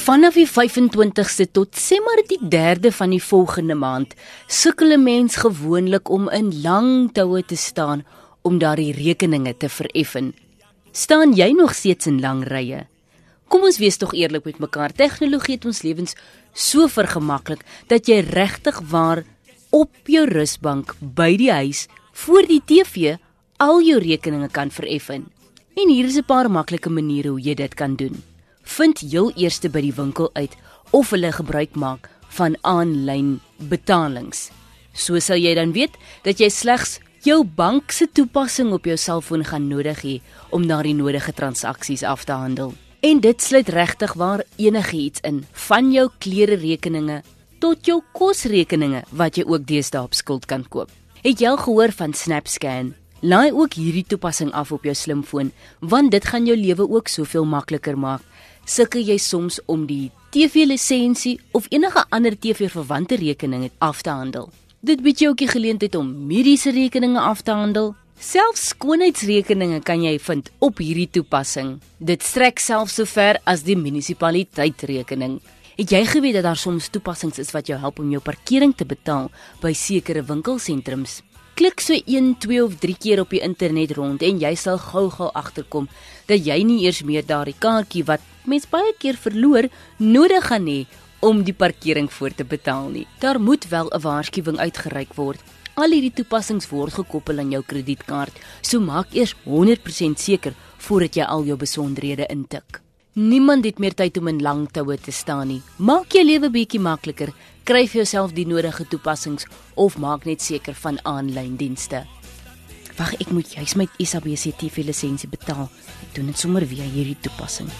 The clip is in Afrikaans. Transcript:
Vanaf die 25ste tot sê maar die 3de van die volgende maand sukkel 'n mens gewoonlik om in lang toue te staan om daardie rekeninge te vereffen. Staan jy nog steeds in lang rye? Kom ons wees tog eerlik met mekaar. Tegnologie het ons lewens so vergemaklik dat jy regtig waar op jou rusbank by die huis voor die TV al jou rekeninge kan vereffen. En hier is 'n paar maklike maniere hoe jy dit kan doen. Vind heel eers by die winkel uit of hulle gebruik maak van aanlyn betalings. So sal jy dan weet dat jy slegs jou bank se toepassing op jou selfoon gaan nodig hê om na die nodige transaksies af te handel. En dit sluit regtig waar enigiets in, van jou klere rekeninge tot jou kosrekeninge wat jy ook deesdae op skuld kan koop. Het jy al gehoor van SnapScan? Laai ook hierdie toepassing af op jou slimfoon, want dit gaan jou lewe ook soveel makliker maak. Sukkel jy soms om die TV-lisensie of enige ander TV-verwante rekeninge af te handel? Dit bied jou ook die geleentheid om mediese rekeninge af te handel, Selfs skoonheidsrekeninge kan jy vind op hierdie toepassing. Dit strek selfs so ver as die munisipaliteit rekening. Het jy geweet dat daar soms toepassings is wat jou help om jou parkering te betaal by sekere winkelsentrums? Klik so 1, 2 of 3 keer op die internet rond en jy sal gou-gou agterkom dat jy nie eers meer daardie kaartjie wat mens baie keer verloor nodig gaan hê om die parkering voor te betaal nie. Daar moet wel 'n waarskuwing uitgereik word Al hierdie toepassings word gekoppel aan jou kredietkaart, so maak eers 100% seker voordat jy al jou besonderhede intik. Niemand het meer tyd om in lang toue te staan nie. Maak jou lewe bietjie makliker. Kryf jouself die nodige toepassings of maak net seker van aanlyn dienste. Wag, ek moet juis my SABC TV lisensie betaal. Ek doen dit sommer via hierdie toepassing.